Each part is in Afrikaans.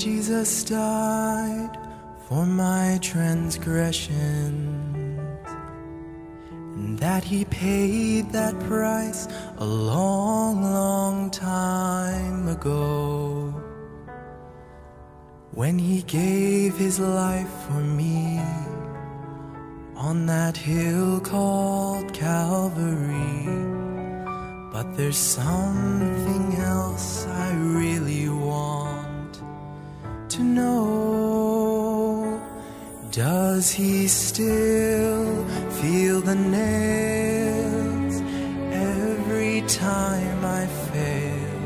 Jesus died for my transgressions, and that he paid that price a long, long time ago. When he gave his life for me on that hill called Calvary. But there's something else I really to know. Does he still feel the nails every time I fail?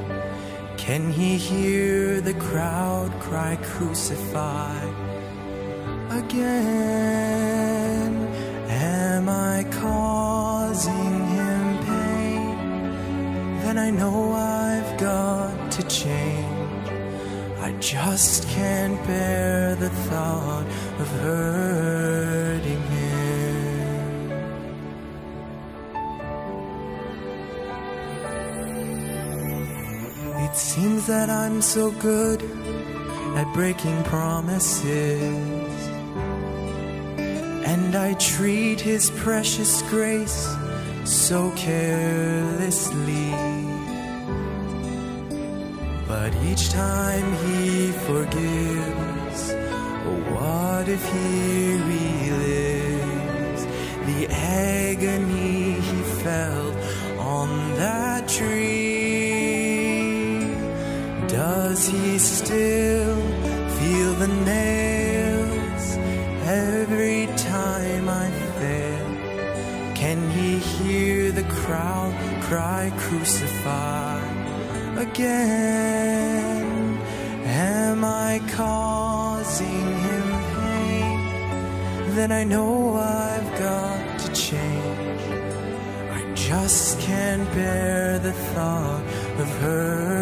Can he hear the crowd cry, Crucify again? Am I causing him pain? Then I know I've just can't bear the thought of hurting him. It seems that I'm so good at breaking promises. And I treat his precious grace so carelessly. Each time he forgives, oh, what if he relives the agony he felt on that tree? Does he still feel the nails every time I fail? Can he hear the crowd cry, Crucify again? I causing him pain? Then I know I've got to change. I just can't bear the thought of hurting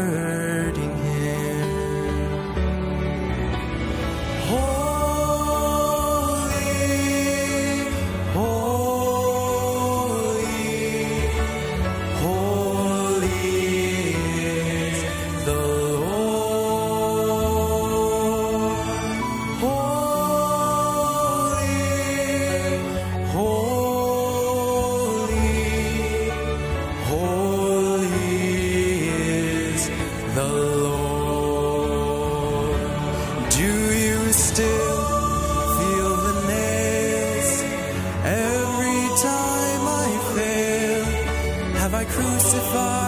far.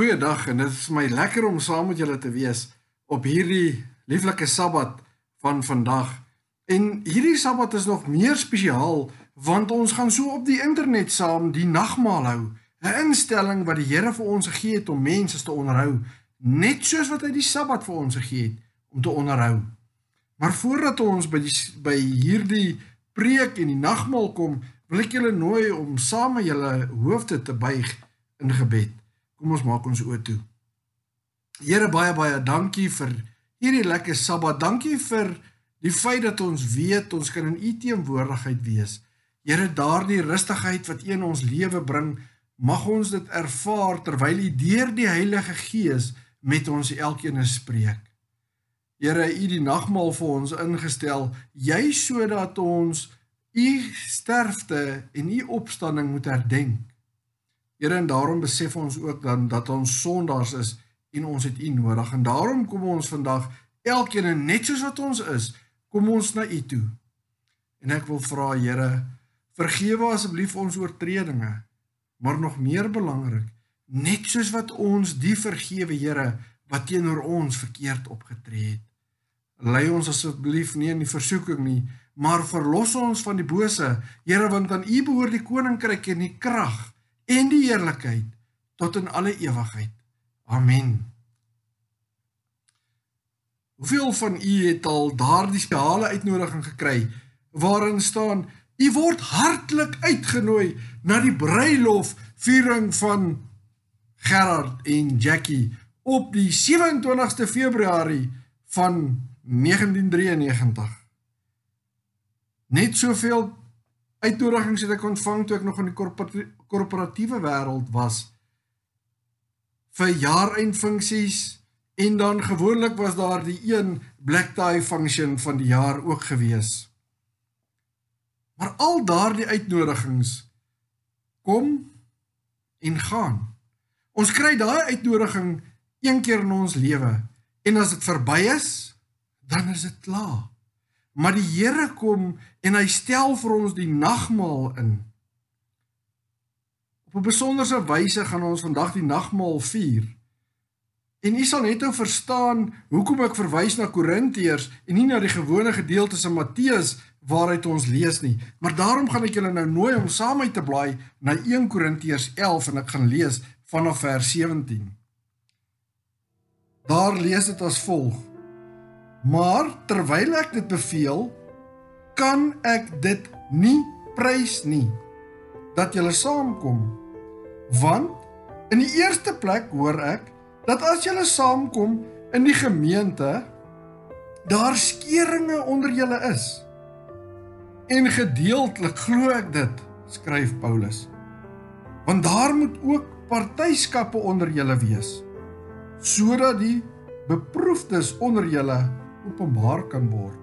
Goeiedag en dit is vir my lekker om saam met julle te wees op hierdie lieflike Sabbat van vandag. En hierdie Sabbat is nog meer spesiaal want ons gaan so op die internet saam die nagmaal hou, 'n instelling wat die Here vir ons gegee het om mense te onderhou, net soos wat hy die Sabbat vir ons gegee het om te onderhou. Maar voordat ons by die by hierdie preek en die nagmaal kom, wil ek julle nooi om saam met julle hoofde te buig in gebed. Kom ons maak ons oë toe. Here baie baie dankie vir hierdie lekker Sabbat. Dankie vir die feit dat ons weet ons kan in U teenwoordigheid wees. Here daardie rustigheid wat U in ons lewe bring, mag ons dit ervaar terwyl U deur die Heilige Gees met ons elkeen spreek. Here, U die nagmaal vir ons ingestel, jy sodat ons U sterfte en U opstanding moet herdenk. Here en daarom besef ons ook dan dat ons sondaars is en ons het U nodig en daarom kom ons vandag elkeen net soos wat ons is, kom ons na U toe. En ek wil vra Here, vergewe asseblief ons oortredinge, maar nog meer belangrik, net soos wat ons die vergewe Here wat teenoor ons verkeerd opgetree het. Lei ons asseblief nie in die versoeking nie, maar verlos ons van die bose. Here, want aan U behoort die koninkryk en die krag en die heerlikheid tot in alle ewigheid. Amen. Hoeveel van u het al daardie spesiale uitnodiging gekry waarin staan u word hartlik uitgenooi na die bruilof viering van Gerard en Jackie op die 27ste Februarie van 1993. Net soveel uitnodigings het ek ontvang toe ek nog in die korporatiewe wêreld was vir jaareindfunksies en dan gewoonlik was daar die een black tie function van die jaar ook gewees. Maar al daardie uitnodigings kom en gaan. Ons kry daai uitnodiging een keer in ons lewe en as dit verby is, dan is dit klaar. Maar die Here kom en hy stel vir ons die nagmaal in. Op 'n besonderse wyse gaan ons vandag die nagmaal vier. En u sal net nou verstaan hoekom ek verwys na Korintiërs en nie na die gewone gedeeltes in Matteus waaruit ons lees nie. Maar daarom gaan ek julle nou nooi om saam met te blaai na 1 Korintiërs 11 en ek gaan lees vanaf vers 17. Daar lees dit as volg: Maar terwyl ek dit beveel, kan ek dit nie prys nie dat julle saamkom. Want in die eerste plek hoor ek dat as julle saamkom in die gemeente daar skeringe onder julle is. En gedeeltelik glo ek dit, skryf Paulus. Want daar moet ook partyskappe onder julle wees sodat die beproefdes onder julle openbaar kan word.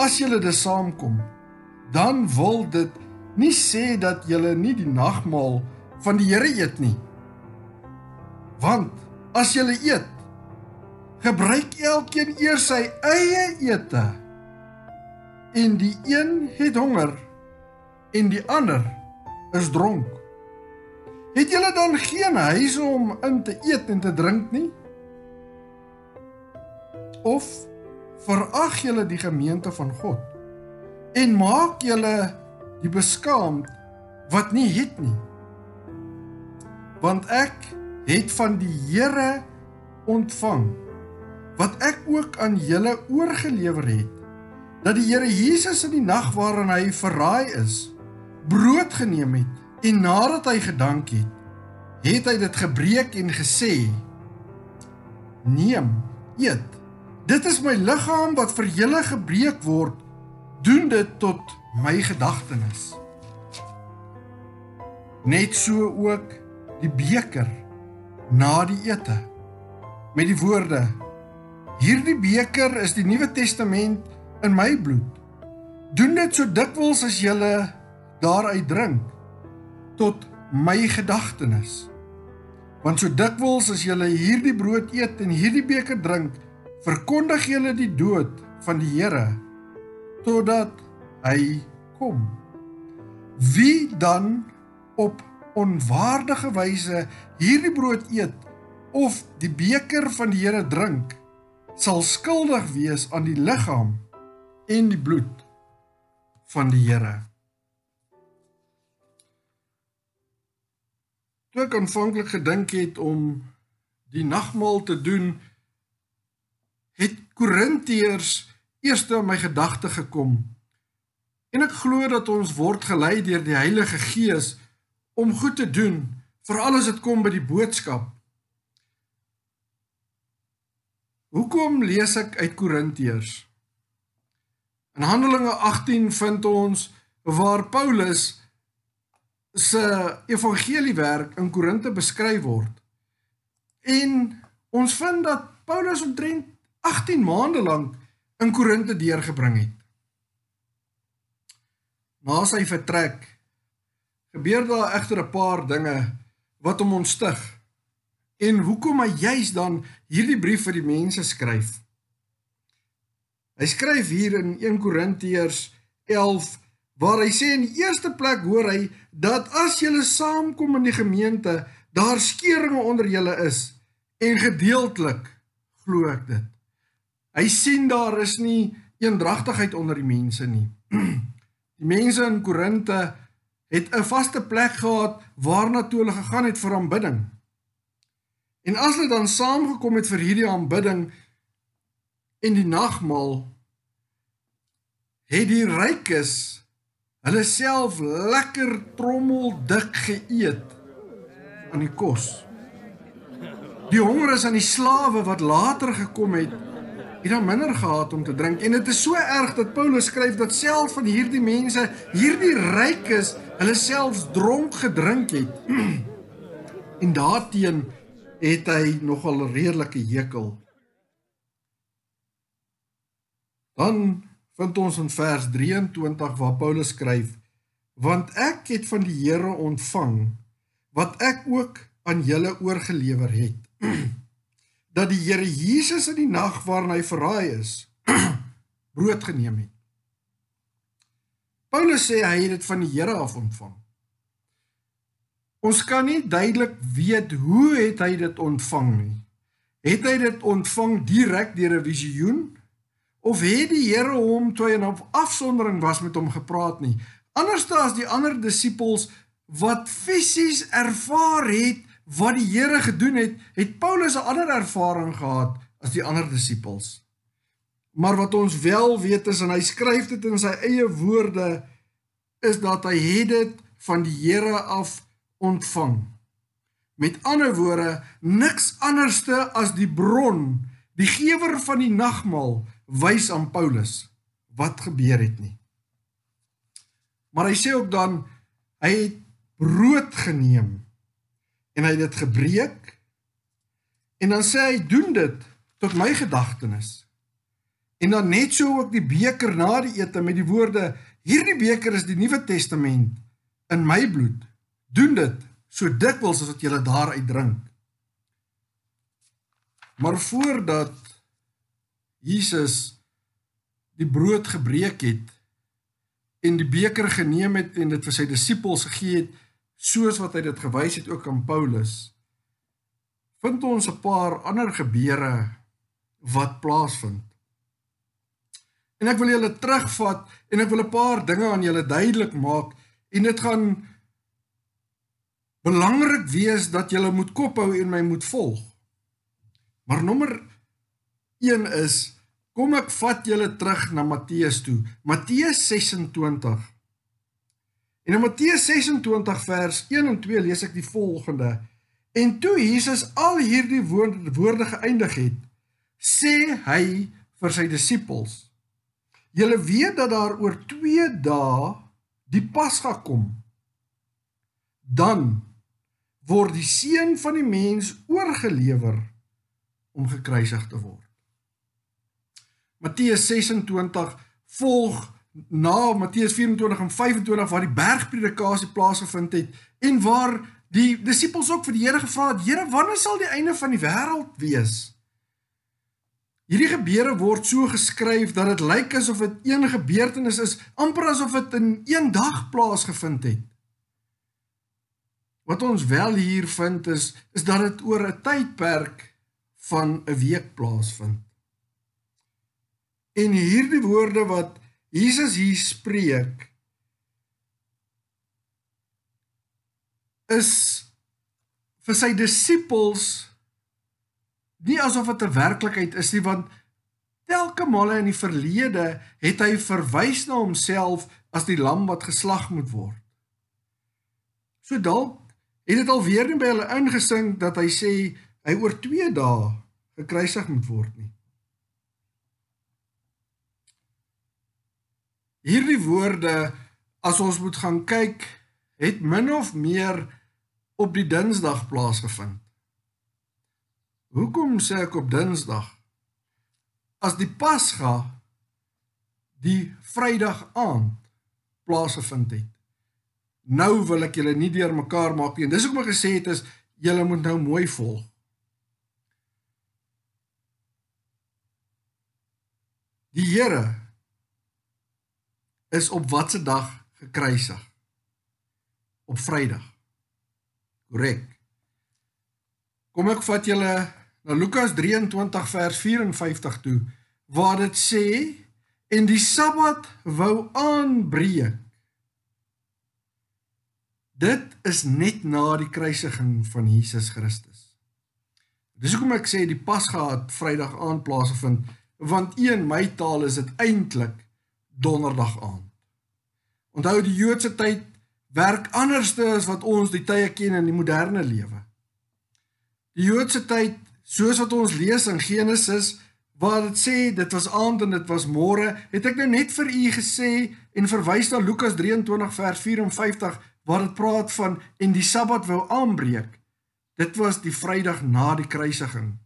As julle dus saamkom, dan wil dit nie sê dat julle nie die nagmaal van die Here eet nie. Want as julle eet, gebruik elkeen eers sy eie ete. En die een het honger en die ander is dronk. Het julle dan geen huis om in te eet en te drink nie? Of verag julle die gemeente van God en maak julle die beskaamd wat nie het nie? Want ek het van die Here ontvang wat ek ook aan julle oorgelewer het dat die Here Jesus in die nag waarin hy verraai is brood geneem het en nadat hy gedank het het hy dit gebreek en gesê neem eet dit is my liggaam wat vir julle gebreek word. Doen dit tot my gedagtenis. Net so ook die beker na die ete. Met die woorde hierdie beker is die nuwe testament in my bloed. Doen dit so dikwels as jy daaruit drink tot my gedagtenis. Want so dikwels as jy hierdie brood eet en hierdie beker drink verkondig jy die dood van die Here totdat hy kom wie dan op onwaardige wyse hierdie brood eet of die beker van die Here drink, sal skuldig wees aan die liggaam en die bloed van die Here. Toe ek aanvanklik gedink het om die nagmaal te doen, Korintiërs eers in my gedagte gekom. En ek glo dat ons word gelei deur die Heilige Gees om goed te doen, veral as dit kom by die boodskap. Hoekom lees ek uit Korintiërs? In Handelinge 18 vind ons waar Paulus se evangeliewerk in Korinte beskryf word. En ons vind dat Paulus omtrent 18 maande lank in Korinte deurgebring het. Na sy vertrek gebeur daar egter 'n paar dinge wat hom ontstig. En hoekom hy juis dan hierdie brief vir die mense skryf? Hy skryf hier in 1 Korintiërs 11 waar hy sê in die eerste plek hoor hy dat as julle saamkom in die gemeente, daar skeuringe onder julle is en gedeeltelik glo ek dit. Hy sien daar is nie eendragtigheid onder die mense nie. Die mense in Korinte het 'n vaste plek gehad waarna toe hulle gegaan het vir aanbidding. En as hulle dan saamgekom het vir hierdie aanbidding en die nagmaal het die rykes hulle self lekker trommeldik geëet aan die kos. Die honger is aan die slawe wat later gekom het het dan minder gehad om te drink en dit is so erg dat Paulus skryf dat self van hierdie mense, hierdie rykes, hulle selfs dronk gedrink het. en daarteen het hy nogal redelike hekel. Dan vind ons in vers 23 waar Paulus skryf: "Want ek het van die Here ontvang wat ek ook aan julle oorgelewer het." dat die Here Jesus in die nag waarin hy verraai is, brood geneem het. Paulus sê hy het dit van die Here af ontvang. Ons kan nie duidelik weet hoe het hy dit ontvang nie. Het hy dit ontvang direk deur 'n visioen of het die Here hom toe hy in afsondering was met hom gepraat nie? Andersste as die ander disippels wat fisies ervaar het wat die Here gedoen het, het Paulus 'n ander ervaring gehad as die ander disippels. Maar wat ons wel weet is en hy skryf dit in sy eie woorde is dat hy het dit van die Here af ontvang. Met ander woorde, niks anderste as die bron, die gewer van die nagmaal wys aan Paulus wat gebeur het nie. Maar hy sê ook dan hy het brood geneem en hy het dit gebreek en dan sê hy doen dit tot my gedagtenis. En dan net so ook die beker na die ete met die woorde hierdie beker is die Nuwe Testament in my bloed. Doen dit so dikwels as wat jy daaruit drink. Maar voordat Jesus die brood gebreek het en die beker geneem het en dit vir sy disippels gegee het, soos wat hy dit gewys het ook aan Paulus vind ons 'n paar ander gebeure wat plaasvind. En ek wil julle terugvat en ek wil 'n paar dinge aan julle duidelik maak en dit gaan belangrik wees dat julle moet kophou en my moet volg. Maar nommer 1 is kom ek vat julle terug na Matteus toe. Matteus 26 En in Matteus 26 vers 1 en 2 lees ek die volgende: En toe Jesus al hierdie woorde, woorde geëindig het, sê hy vir sy disippels: Julle weet dat daar oor 2 dae die Pasga kom. Dan word die seun van die mens oorgelewer om gekruisig te word. Matteus 26 volg na Matteus 24 en 25 waar die bergpredikasie plaasgevind het en waar die disippels ook vir die Here gevra het: "Here, wanneer sal die einde van die wêreld wees?" Hierdie gebeure word so geskryf dat dit lyk asof dit een gebeurtenis is, amper asof dit in een dag plaasgevind het. Wat ons wel hier vind is is dat dit oor 'n tydperk van 'n week plaasvind. En hierdie woorde wat Jesus hier spreek is vir sy disippels nie asof dit 'n werklikheid is nie want telke male in die verlede het hy verwys na homself as die lam wat geslag moet word. So dalk het dit alweer nie by hulle ingesink dat hy sê hy oor 2 dae gekruisig moet word nie. Hierdie woorde as ons moet gaan kyk, het min of meer op die Dinsdag plaasgevind. Hoekom sê ek op Dinsdag? As die Pasga die Vrydag aand plaasgevind het. Nou wil ek julle nie deurmekaar maak nie. Dis hoekom ek gesê het is julle moet nou mooi volg. Die Here is op watter dag gekruisig? Op Vrydag. Korrek. Kom ek vat julle na Lukas 23 vers 54 toe waar dit sê en die Sabbat wou aanbreek. Dit is net na die kruisiging van Jesus Christus. Dis hoekom ek sê die Pasga het Vrydag aand plaasgevind want in my taal is dit eintlik Donderdag aand. Onthou die Joodse tyd werk anderste as wat ons die tye ken in die moderne lewe. Die Joodse tyd, soos wat ons lees in Genesis waar dit sê dit was aand en dit was môre, het ek nou net vir u gesê en verwys na Lukas 23 vers 54 waar dit praat van en die Sabbat wou aanbreek. Dit was die Vrydag na die kruisiging.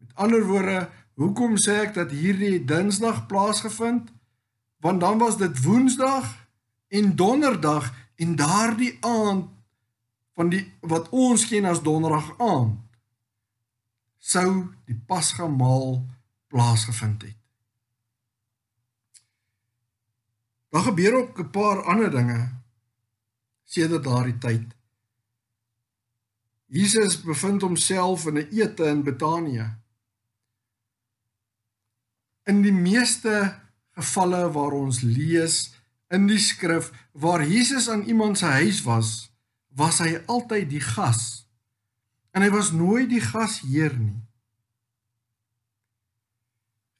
Met ander woorde, hoekom sê ek dat hierdie Dinsdag plaasgevind? Want dan was dit Woensdag en Donderdag en daardie aand van die wat ons ken as Donderdag aand sou die Pasgamaal plaasgevind het. Daar gebeur ook 'n paar ander dinge sedert daardie tyd. Jesus bevind homself in 'n ete in Betanië. In die meeste gevalle waar ons lees in die skrif waar Jesus aan iemand se huis was, was hy altyd die gas. En hy was nooit die gasheer nie.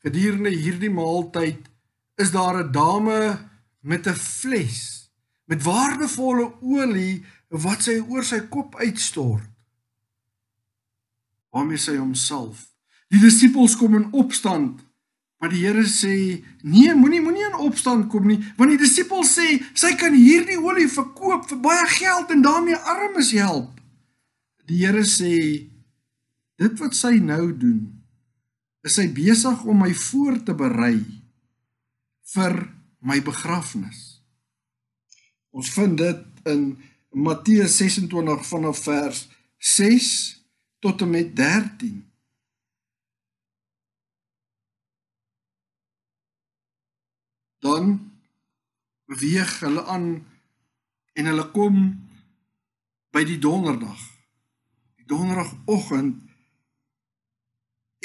Gedurende hierdie maaltyd is daar 'n dame met 'n fles met waardevolle olie wat sy oor sy kop uitstort. Waarmee sy homself. Die disippels kom in opstand, maar die Here sê: "Nee, moenie moenie in opstand kom nie, want die disippels sê sy kan hierdie olie verkoop vir baie geld en daarmee armes help." Die Here sê: "Dit wat sy nou doen, is sy besig om my voor te berei vir my begrafnis." Ons vind dit in Matteus 26 vanaf vers 6 tot en met 13. Dan beweeg hulle aan en hulle kom by die donderdag. Die donderdagoggend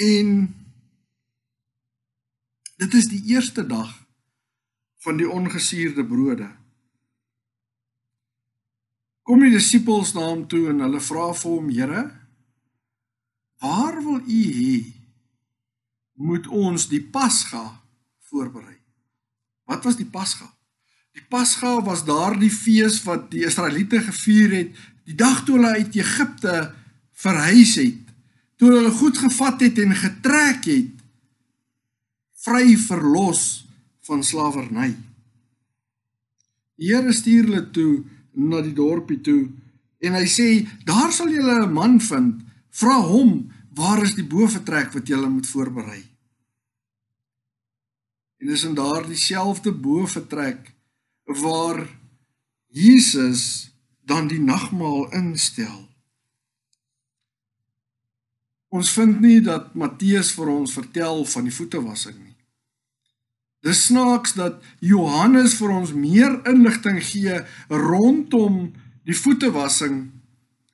en dit is die eerste dag van die ongesuurde brode. Kom die disippels na hom toe en hulle vra vir hom: "Here, waar wil U hê moet ons die Pasga voorberei?" Wat was die Pasga? Die Pasga was daardie fees wat die Israeliete gevier het die dag toe hulle uit Egipte verhuis het, toe hulle goed gevat het en getrek het vry verlos van slawerny. Die Here stuur hulle toe na die dorpie toe en hy sê daar sal julle 'n man vind vra hom waar is die boefretrek wat julle moet voorberei en dis in daardie selfde boefretrek waar Jesus dan die nagmaal instel ons vind nie dat Matteus vir ons vertel van die voetewassing nie Dis snaaks dat Johannes vir ons meer inligting gee rondom die voetewassing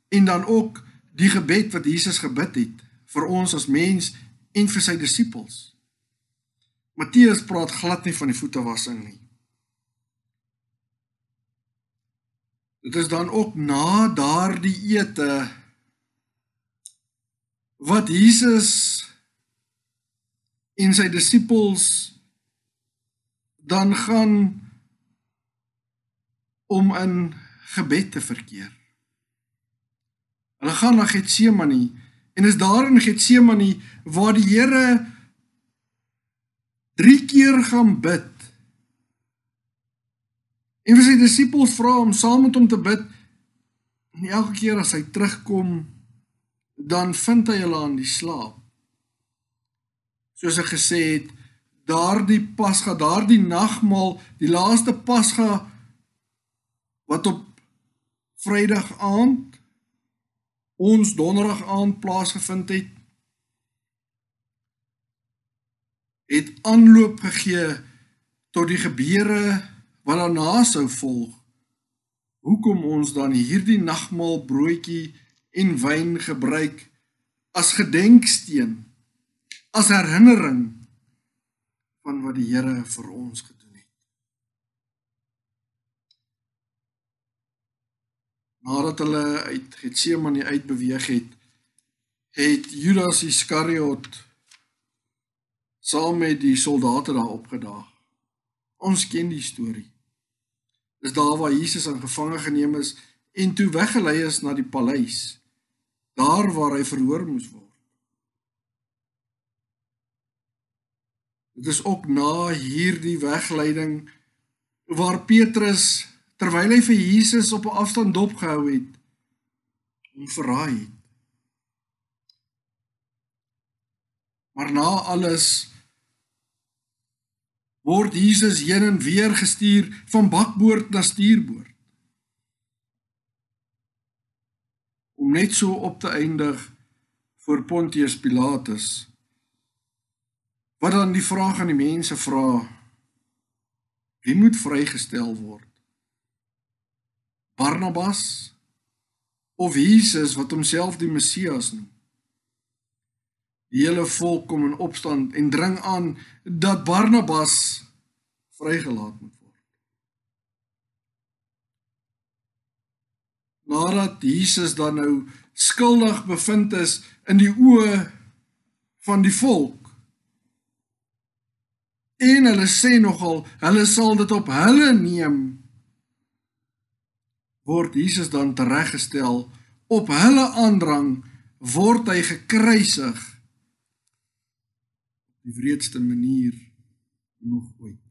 en dan ook die gebed wat Jesus gebid het vir ons as mens en vir sy disippels. Matteus praat glad nie van die voetewassing nie. Dit is dan ook na daardie ete wat Jesus en sy disippels dan gaan om in gebed te verkeer. Hulle gaan na Getsemane en is daar in Getsemane waar die Here 3 keer gaan bid. En vir sy disippels vra om saam met hom te bid. En elke keer as hy terugkom, dan vind hy hulle aan die slaap. Soos ek gesê het, daardie Pasga, daardie nagmaal, die laaste Pasga wat op Vrydag aand ons donderdag aand plaasgevind het het aanloop gegee tot die gebeure wat daarna sou volg. Hoekom ons dan hierdie nagmaal broodjie en wyn gebruik as gedenksteen, as herinnering van wat die Here vir ons gedoen het. Nadat hulle uit Getsemane uitbeweeg het, het Judas Iskariot saam met die soldate daar opgedaag. Ons ken die storie. Dis daar waar Jesus in gevange geneem is en toe weggelei is na die paleis, daar waar hy verhoor moes word. Dit is ook na hierdie wegleiding waar Petrus terwyl hy vir Jesus op 'n afstand dopgehou het, hom verraai het. Maar na alles word Jesus heen en weer gestuur van bakboord na stuurboord. Om net so op te eindig voor Pontius Pilatus. Wat dan die vraag aan die mense vra: Wie moet vrygestel word? Barnabas of Jesus wat homself die Messias noem? Die hele volk kom in opstand en dring aan dat Barnabas vrygelaat moet word. Nadat Jesus dan nou skuldig bevind is in die oë van die volk en hulle sê nogal hulle sal dit op hulle neem word Jesus dan tereggestel op hulle aandrang word hy gekruisig die wreedste manier nog ooit.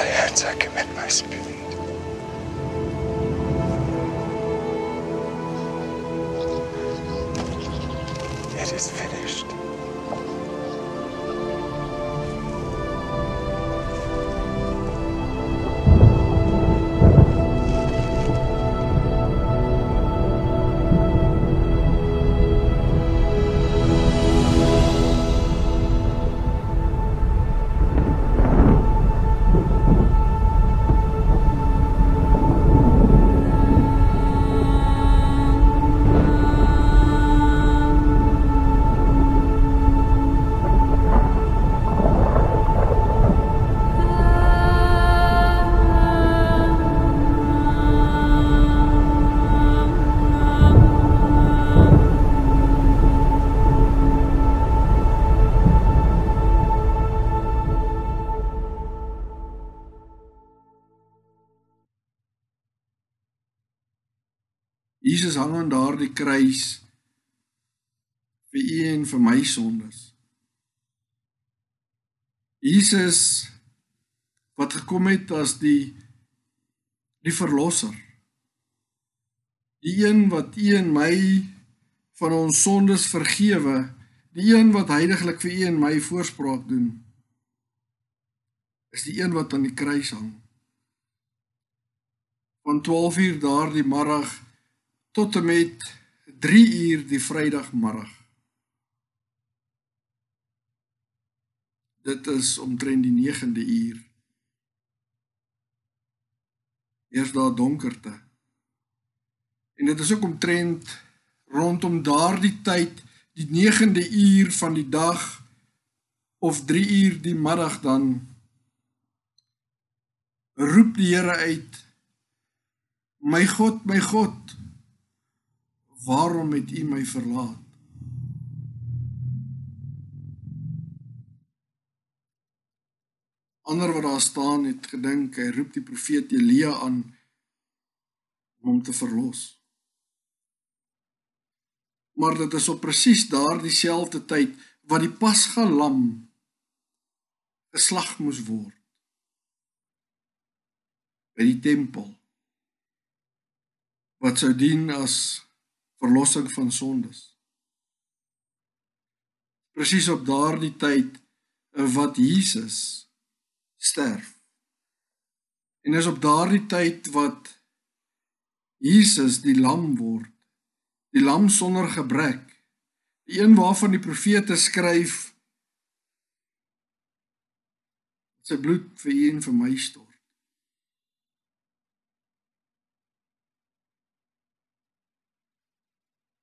Thy hands I commit my spirit. It is finished. Aan daardie kruis vir u en vir my sondes. Jesus wat gekom het as die die verlosser. Die een wat u en my van ons sondes vergewe, die een wat heiliglik vir u en my voorspraak doen. Is die een wat aan die kruis hang. Van 12 uur daardie middag tot en met 3 uur die Vrydagmiddag. Dit is omtrent die 9de uur. Eers daar donkerte. En dit is ook omtrent rondom daardie tyd, die 9de uur van die dag of 3 uur die middag dan roep die Here uit: My God, my God, waarom het u my verlaat? Ander wat daar staan het gedink hy roep die profeet Elia aan om hom te verlos. Maar dit is op presies daardie selfde tyd wat die Pasga lam geslag moes word by die tempel wat sou dien as verlossing van sondes. Presies op daardie tyd wat Jesus sterf. En is op daardie tyd wat Jesus die lam word. Die lam sonder gebrek. Die een waarvan die profete skryf sy bloed vir u en vir my stort.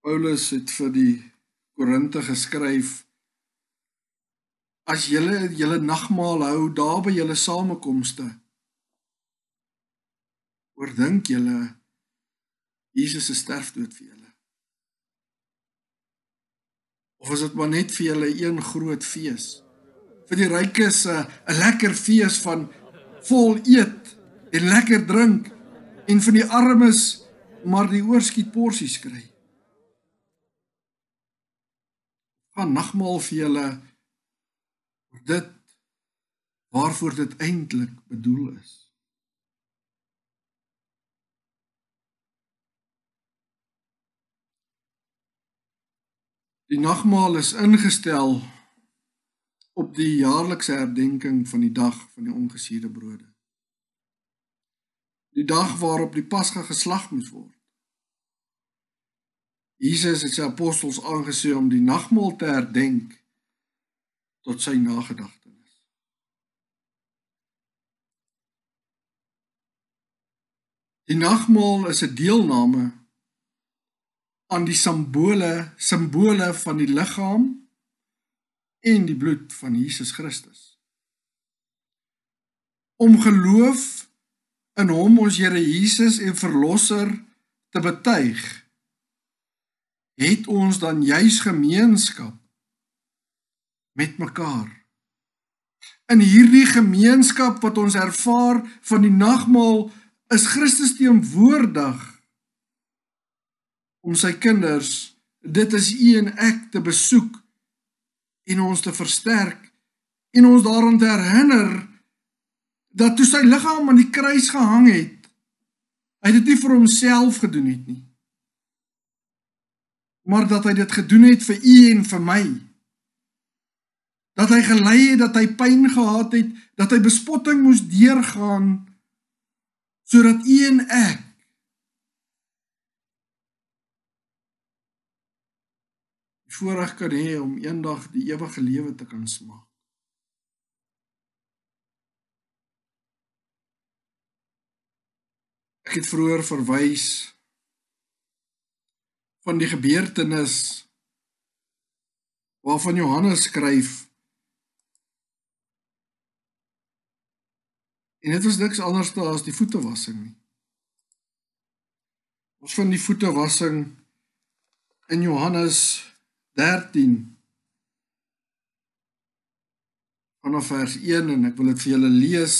Paulus het vir die Korinte geskryf as julle julle nagmaal hou daar by julle samekomste oordink julle Jesus se sterfdood vir julle? Of is dit maar net vir julle een groot fees? Vir die rykes 'n 'n lekker fees van vol eet en lekker drink en vir die armes maar die oorskiet porsies kry gaan nagmaal vir julle oor dit waarvoor dit eintlik bedoel is. Die nagmaal is ingestel op die jaarlikse herdenking van die dag van die ongesuurde brode. Die dag waarop die Pasga geslag moes word. Jesus het sy apostels aangesê om die nagmaal te herdenk tot sy nagedagtenis. Die nagmaal is 'n deelname aan die simbole simbole van die liggaam en die bloed van Jesus Christus. Om geloof in hom ons Here Jesus en verlosser te betuig het ons dan juis gemeenskap met mekaar. In hierdie gemeenskap wat ons ervaar van die nagmaal is Christus teenwoordig om sy kinders dit is u en ek te besoek en ons te versterk en ons daaraan te herinner dat toe sy liggaam aan die kruis gehang het, hy dit nie vir homself gedoen het nie. Maar dat hy dit gedoen het vir u en vir my. Dat hy gelei het, dat hy pyn gehad het, dat hy bespotting moes deurgaan sodat u en ek voorreg kan hê om eendag die ewige lewe te kan smaak. Ek het vroeër verwys van die gebeurtenis waarvan Johannes skryf. En dit was niks anders as die voetewassing nie. Ons vind die voetewassing in Johannes 13 vanaf vers 1 en ek wil dit vir julle lees.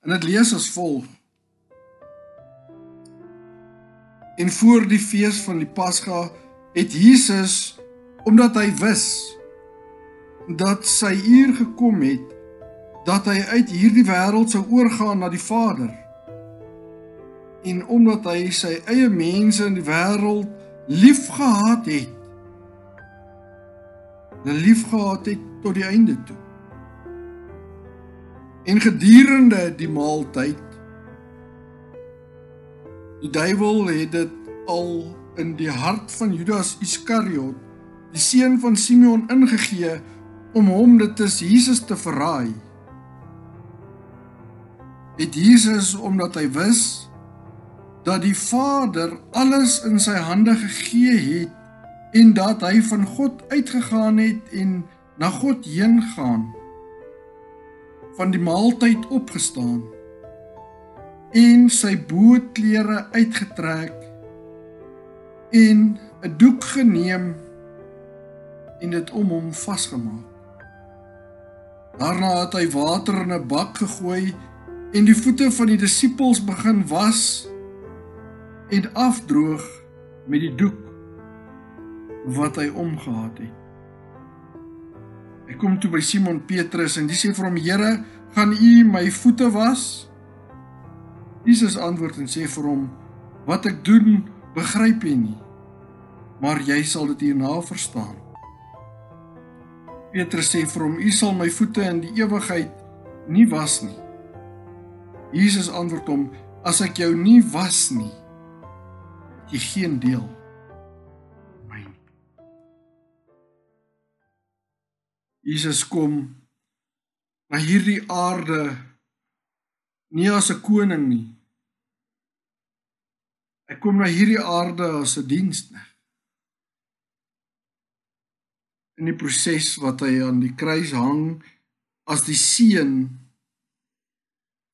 En dit lees as volg: En voor die fees van die Pasga het Jesus omdat hy wis dat sy uur gekom het dat hy uit hierdie wêreld sou oorgaan na die Vader. En omdat hy sy eie mense in die wêreld liefgehad het hulle liefgehad het tot die einde toe. En gedurende die maaltyd Die duiwel het dit al in die hart van Judas Iskariot, die seun van Simeon ingegee om hom dit is Jesus te verraai. Het Jesus omdat hy wis dat die Vader alles in sy hande gegee het en dat hy van God uitgegaan het en na God heen gaan van die maaltyd opgestaan en sy bootklere uitgetrek en 'n doek geneem en dit om hom vasgemaak. Daarna het hy water in 'n bak gegooi en die voete van die disippels begin was en afdroog met die doek wat hy omgehad het. Hy kom toe by Simon Petrus en hy sê vir hom: "Here, gaan U my voete was?" Jesus antwoord en sê vir hom: "Wat ek doen, begryp jy nie, maar jy sal dit hierna verstaan." Petrus sê vir hom: "U sal my voete in die ewigheid nie was nie." Jesus antwoord hom: "As ek jou nie was nie, jy geen deel my nie." Jesus kom na hierdie aarde nie as 'n koning nie. Hy kom na hierdie aarde as 'n diensknegt. In die proses wat hy aan die kruis hang as die seun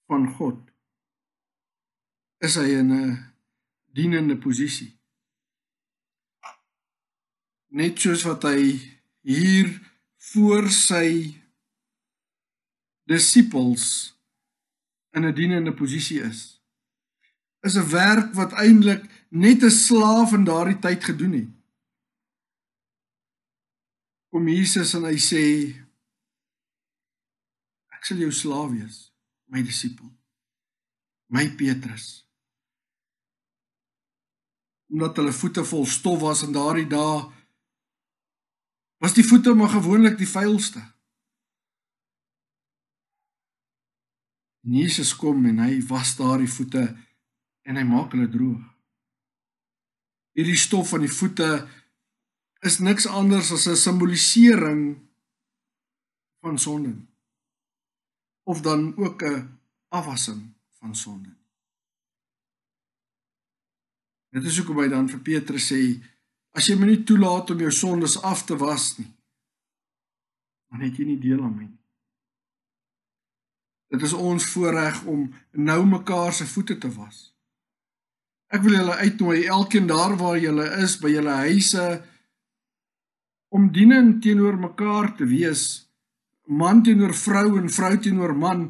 van God is hy in 'n dienende posisie. Net soos wat hy hier voor sy disippels in 'n dienende posisie is. Is 'n werk wat eintlik net 'n slaaf in daardie tyd gedoen het. Kom Jesus en hy sê ek sal jou slaaf wees, my disipel, my Petrus. Omdat hulle voete vol stof was in daardie dae was die voete maar gewoonlik die vuilste. En Jesus kom en hy was daardie voete en hy maak hulle droog. Hierdie stof van die voete is niks anders as 'n simbolisering van sonde. Of dan ook 'n afwassing van sonde. Dit is hoekom hy dan vir Petrus sê as jy my nie toelaat om jou sondes af te was nie, dan het jy nie deel aan my nie. Dit is ons voorreg om nou mekaar se voete te was. Ek wil julle uitnooi, elkeen daar waar julle is, by julle huise om dienend teenoor mekaar te wees, man teenoor vrou en vrou teenoor man,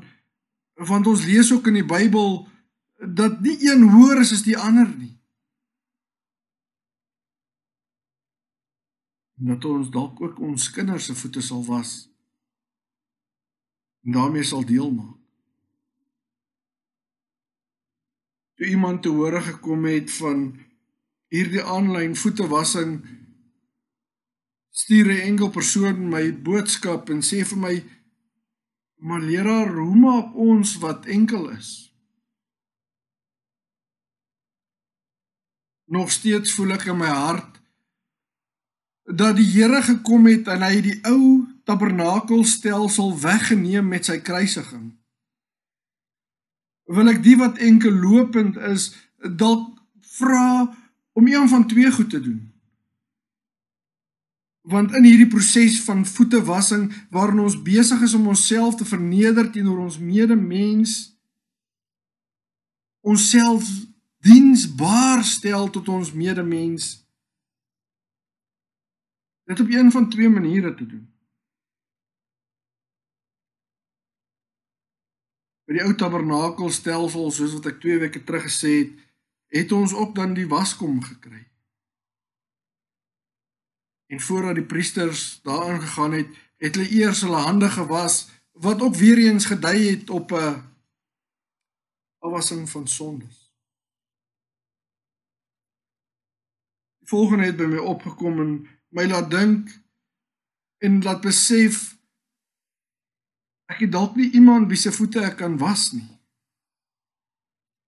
want ons lees ook in die Bybel dat nie een hoër is as die ander nie. En dat ons dalk ook ons kinders se voete sal was. En daarmee sal deel maak. Toe iemand te hore gekom het van hierdie aanlyn voetewassing stuur 'n enkel persoon my boodskap en sê vir my maar leraar hoe maak ons wat enkel is nog steeds voel ek in my hart dat die Here gekom het en hy die ou tabernakelstelsel weggeneem met sy kruisiging wil ek die wat enkel lopend is dalk vra om een van twee goed te doen. Want in hierdie proses van voetewassing waarin ons besig is om onsself te verneder teenoor ons medemens, onsself diensbaar stel tot ons medemens. Dit op een van twee maniere te doen. By die ou tabernakelstelsel soos wat ek 2 weke terug gesê het, het ons ook dan die waskom gekry. En voordat die priesters daarin gegaan het, het hulle eers hulle hande gewas wat ook weer eens gedui het op 'n afwassing van sondes. Die volgende het by my opgekom en my laat dink en laat besef ek het dalk nie iemand wie se voete ek kan was nie.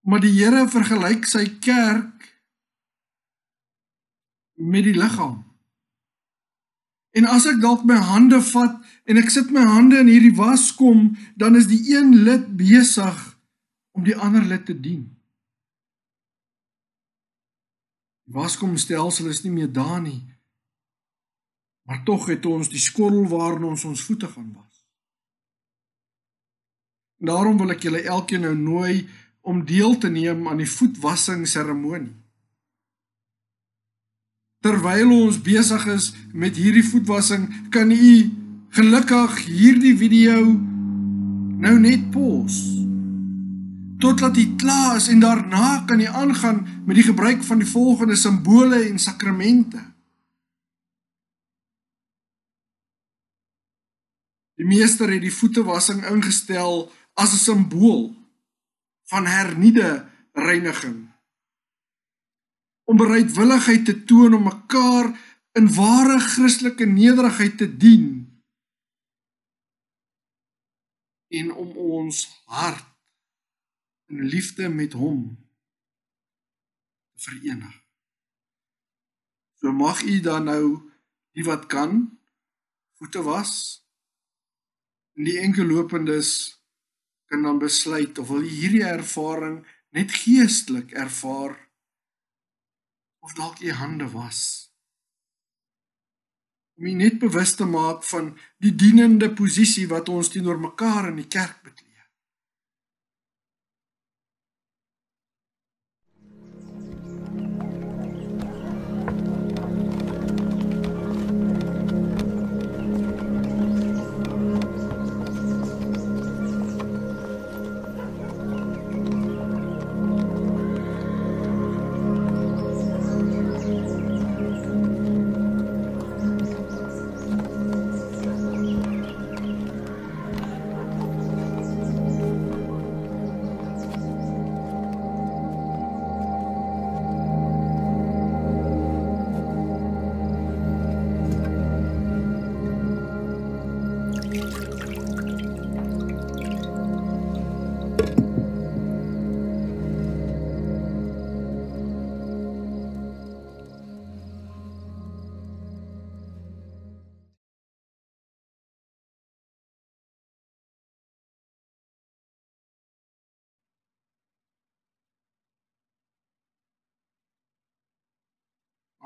Maar die Here vergelyk sy kerk met die liggaam. En as ek dalk my hande vat en ek sit my hande in hierdie waskom, dan is die een lid besig om die ander lid te dien. Die waskomstelsel is nie meer daar nie. Maar tog het ons die skottel waarin ons ons voete gaan was. Daarom wil ek julle elkeen nou nooi om deel te neem aan die voetwassing seremonie. Terwyl ons besig is met hierdie voetwassing, kan u gelukkig hierdie video nou net pause totdat jy klaar is en daarna kan jy aangaan met die gebruik van die volgende simbole en sakramente. Die meester het die voetewassing ingestel as 'n simbool van hernieude reiniging. Om bereidwilligheid te toon om mekaar in ware Christelike nederigheid te dien en om ons hart in liefde met hom te verenig. So mag u dan nou die wat kan voete was en die enkellopendes kan dan besluit of wil hierdie ervaring net geestelik ervaar of dalk u hande was om net bewus te maak van die dienende posisie wat ons teenoor mekaar in die kerk bekleed.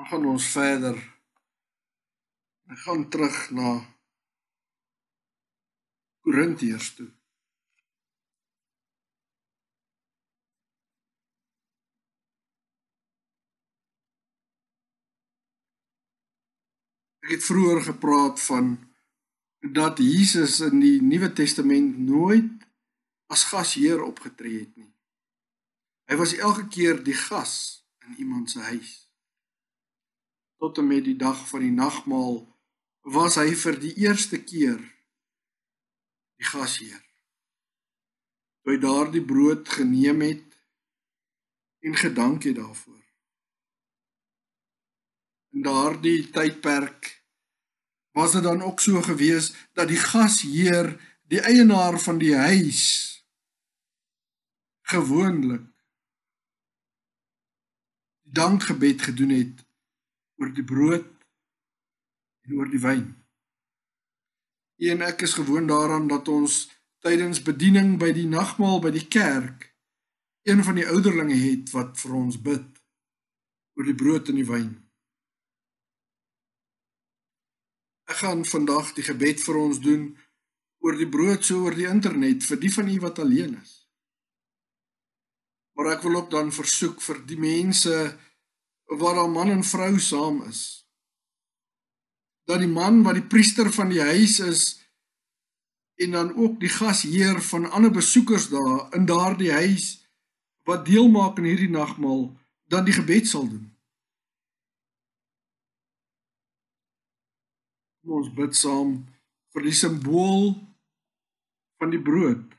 Dan gaan ons verder. Ek gaan terug na Korintiërs toe. Ek het vroeër gepraat van dat Jesus in die Nuwe Testament nooit as gasheer opgetree het nie. Hy was elke keer die gas in iemand se huis tot en met die dag van die nagmaal was hy vir die eerste keer die gasheer. Toe hy daardie brood geneem het en gedank het daarvoor. In daardie tydperk was dit dan ook so gewees dat die gasheer, die eienaar van die huis gewoonlik dankgebed gedoen het oor die brood en oor die wyn. En ek is gewoond daaraan dat ons tydens bediening by die nagmaal by die kerk een van die ouderlinge het wat vir ons bid oor die brood en die wyn. Ek gaan vandag die gebed vir ons doen oor die brood so oor die internet vir die van u wat alleen is. Maar ek wil ook dan versoek vir die mense waar al man en vrou saam is dat die man wat die priester van die huis is en dan ook die gasheer van ander besoekers daar in daardie huis wat deel maak aan hierdie nagmaal dan die gebed sal doen. Kom ons bid saam vir die simbool van die brood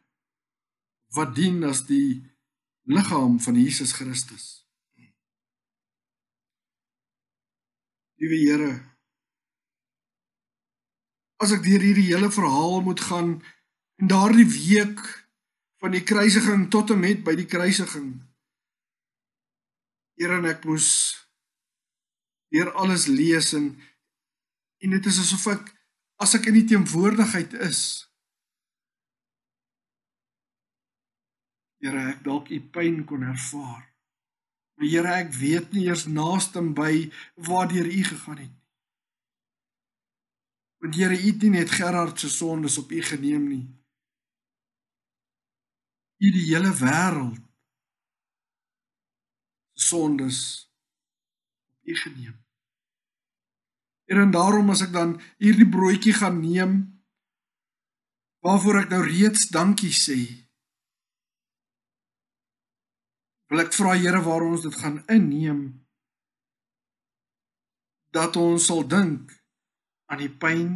wat dien as die liggaam van Jesus Christus. Liewe Here, as ek deur hierdie hele verhaal moet gaan en daardie week van die kruisiging tot en met by die kruisiging Here en ek moes deur alles lees en en dit is asof ek as ek in die teenwoordigheid is Here ek dalk u pyn kon ervaar Maar Here ek weet nie eers naaste by waardeur u gegaan het Want Here, U het nie net Gerard se sondes op U geneem nie. U die hele wêreld se sondes op U geneem. En daarom as ek dan hierdie broodjie gaan neem waarvoor ek nou reeds dankie sê. Wil ek vra Here waar ons dit gaan inneem dat ons sal dink aan die pyn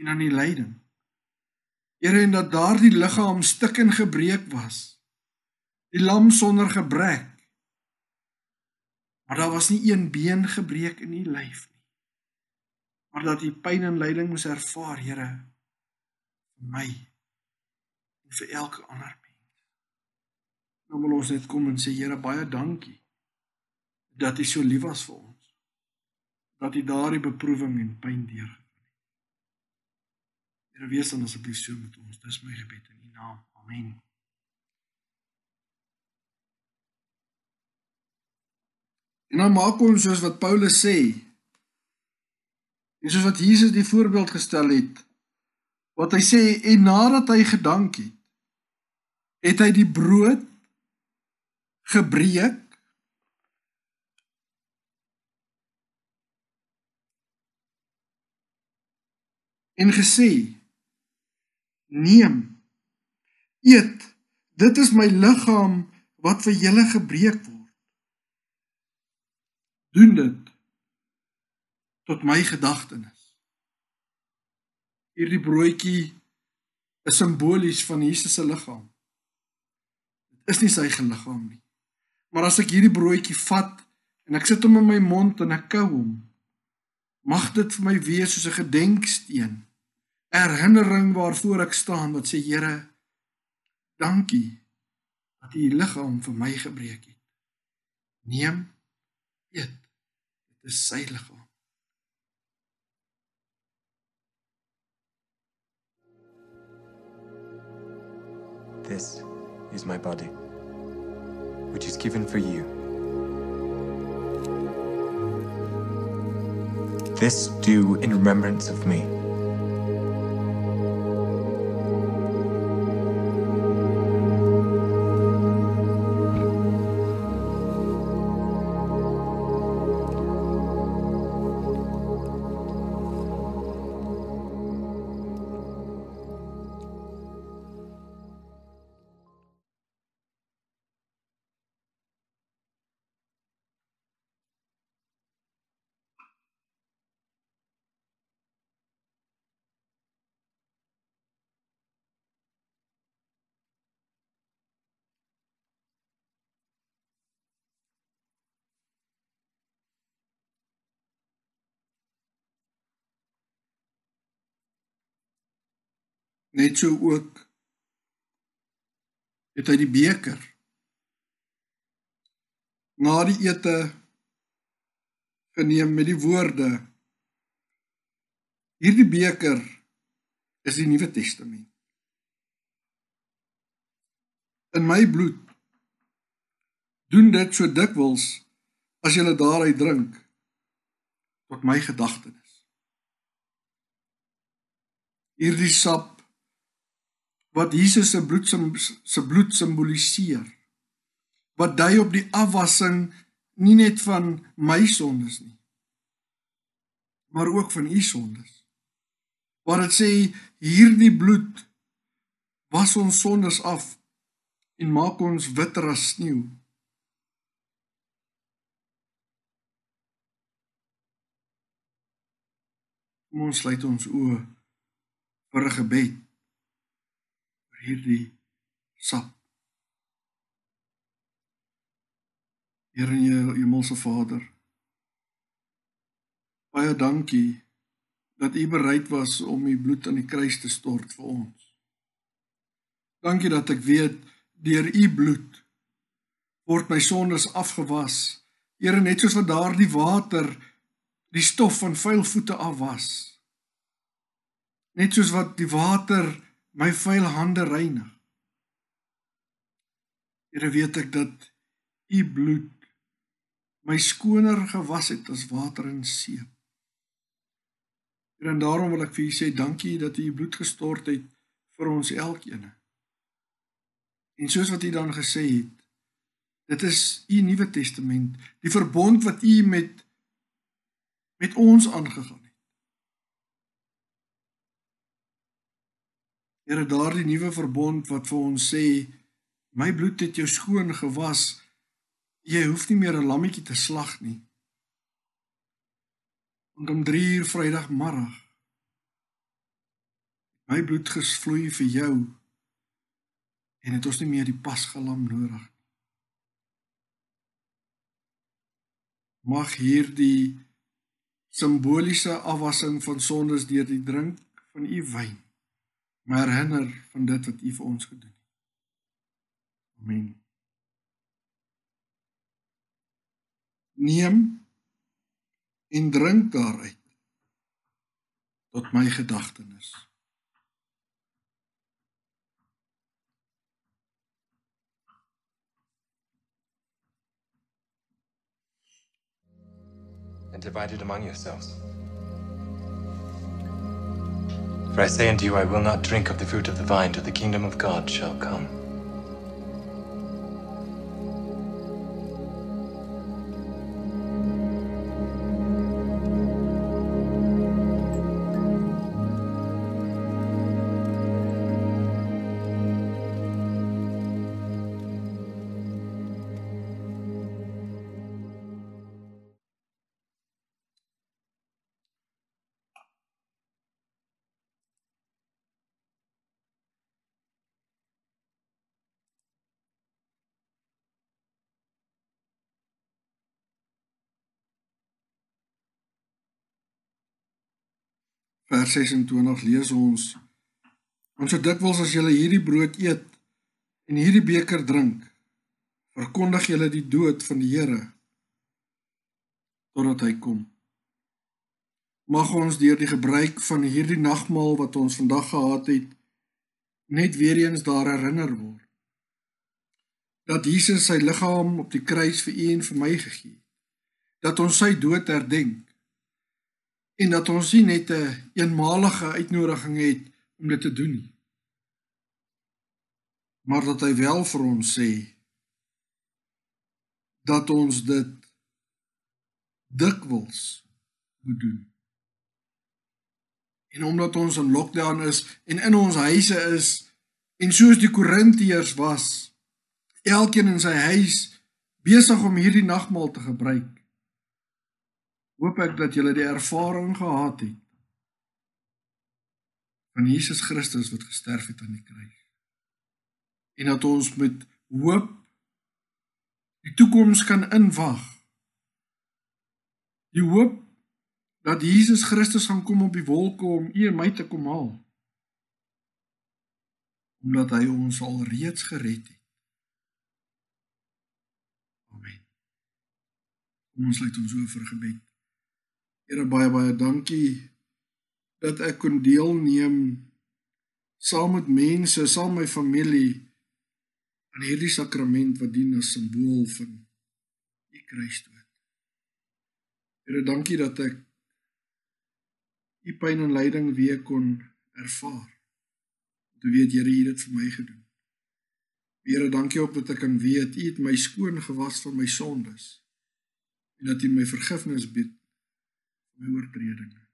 en aan die lyding. Here en dat daardie liggaam stik en gebreek was. Die lam sonder gebrek. Maar daar was nie een been gebreek in u lyf nie. Maar dat u pyn en lyding moes ervaar, Here, vir my en vir elke ander mens. Nou wil ons net kom en sê Here, baie dankie dat u so lief was vir ons dat hy daardie beproewing en pyn deurgegaan het. Here wees dan asseblief so met ons. Dis my gebed in U naam. Amen. En dan maak ons soos wat Paulus sê. En soos wat Jesus die voorbeeld gestel het. Wat hy sê en nadat hy gedank het, het hy die brood gebreek en gesê: "Neem, eet. Dit is my liggaam wat vir julle gebreek word. Doen dit tot my gedagtenis." Hierdie broodjie is simbolies van Jesus se liggaam. Dit is nie sy liggaam nie. Maar as ek hierdie broodjie vat en ek sit hom in my mond en ek kou hom, mag dit vir my wees soos 'n gedenksteen herinnering waarvoor ek staan wat sê Here dankie dat u liggaam vir my gebreek het. Neem eet. Dit is sy liggaam. This is my body which is given for you. This do in remembrance of me Net so ook het hy die beker na die ete geneem met die woorde Hierdie beker is die Nuwe Testament. In my bloed doen dit so dikwels as jy daaruit drink tot my gedagtenis. Hierdie sap wat Jesus se bloed se bloed simboliseer wat dui op die afwassing nie net van my sondes nie maar ook van u sondes. Waar dit sê hierdie bloed was ons sondes af en maak ons witter as sneeu. Ons sluit ons oë vir 'n gebed hierdie sap. Here in jou hemelse Vader. Baie dankie dat U bereid was om U bloed aan die kruis te stort vir ons. Dankie dat ek weet deur U bloed word my sondes afgewas. Here net soos wat daardie water die stof van vuil voete afwas. Net soos wat die water my vuil hande reinig. Here weet ek dat u bloed my skoner gewas het as water in see. En daarom wil ek vir u sê dankie dat u u bloed gestort het vir ons elkeen. En soos wat u dan gesê het, dit is u Nuwe Testament, die verbond wat u met met ons aangegaan het. Here daardie nuwe verbond wat vir ons sê my bloed het jou skoon gewas. Jy hoef nie meer 'n lammetjie te slag nie. Want om 3 uur Vrydagmiddag my bloed gesvloei vir jou en het ons nie meer die pasgelam nodig nie. Mag hierdie simboliese afwassing van sondes deur die drink van u wyn my herinner van dit wat u vir ons gedoen het. Amen. Neem en drink daaruit tot my gedagtenis. and divide it among yourselves. For I say unto you, I will not drink of the fruit of the vine till the kingdom of God shall come. Vers 26 lees ons ons so dikwels as julle hierdie brood eet en hierdie beker drink verkondig julle die dood van die Here totdat hy kom. Mag ons deur die gebruik van hierdie nagmaal wat ons vandag gehad het net weer eens daar herinner word dat Jesus sy liggaam op die kruis vir u en vir my gegee het dat ons sy dood herdenk en dat ons nie net 'n een eenmalige uitnodiging het om dit te doen nie. Maar dat hy wel vir ons sê dat ons dit dikwels moet doen. En omdat ons in lockdown is en in ons huise is en soos die Korintiërs was, elkeen in sy huis besig om hierdie nagmaal te gebruik hoop ek dat julle die ervaring gehad het van Jesus Christus wat gesterf het aan die kruis. En dat ons met hoop die toekoms kan inwag. Die hoop dat Jesus Christus gaan kom op die wolke om u en my te kom haal. omdat hy ons al reeds gered het. Amen. Kom ons sluit ons oor vir gebed. Here baie baie dankie dat ek kon deelneem saam met mense, saam my familie aan hierdie sakrament wat dien as simbool van u kruisdood. Here, dankie dat ek u pyn en lyding weer kon ervaar. Toe weet Here, u het dit vir my gedoen. Here, dankie op dat ek kan weet u het my skoon gewas van my sondes en dat u my vergifnis bied my oortredinge.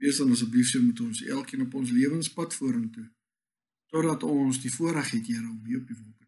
Wees dan asseblief so met ons elkeen op ons lewenspad vorentoe totdat ons die voorreg het Here om hier op die wolke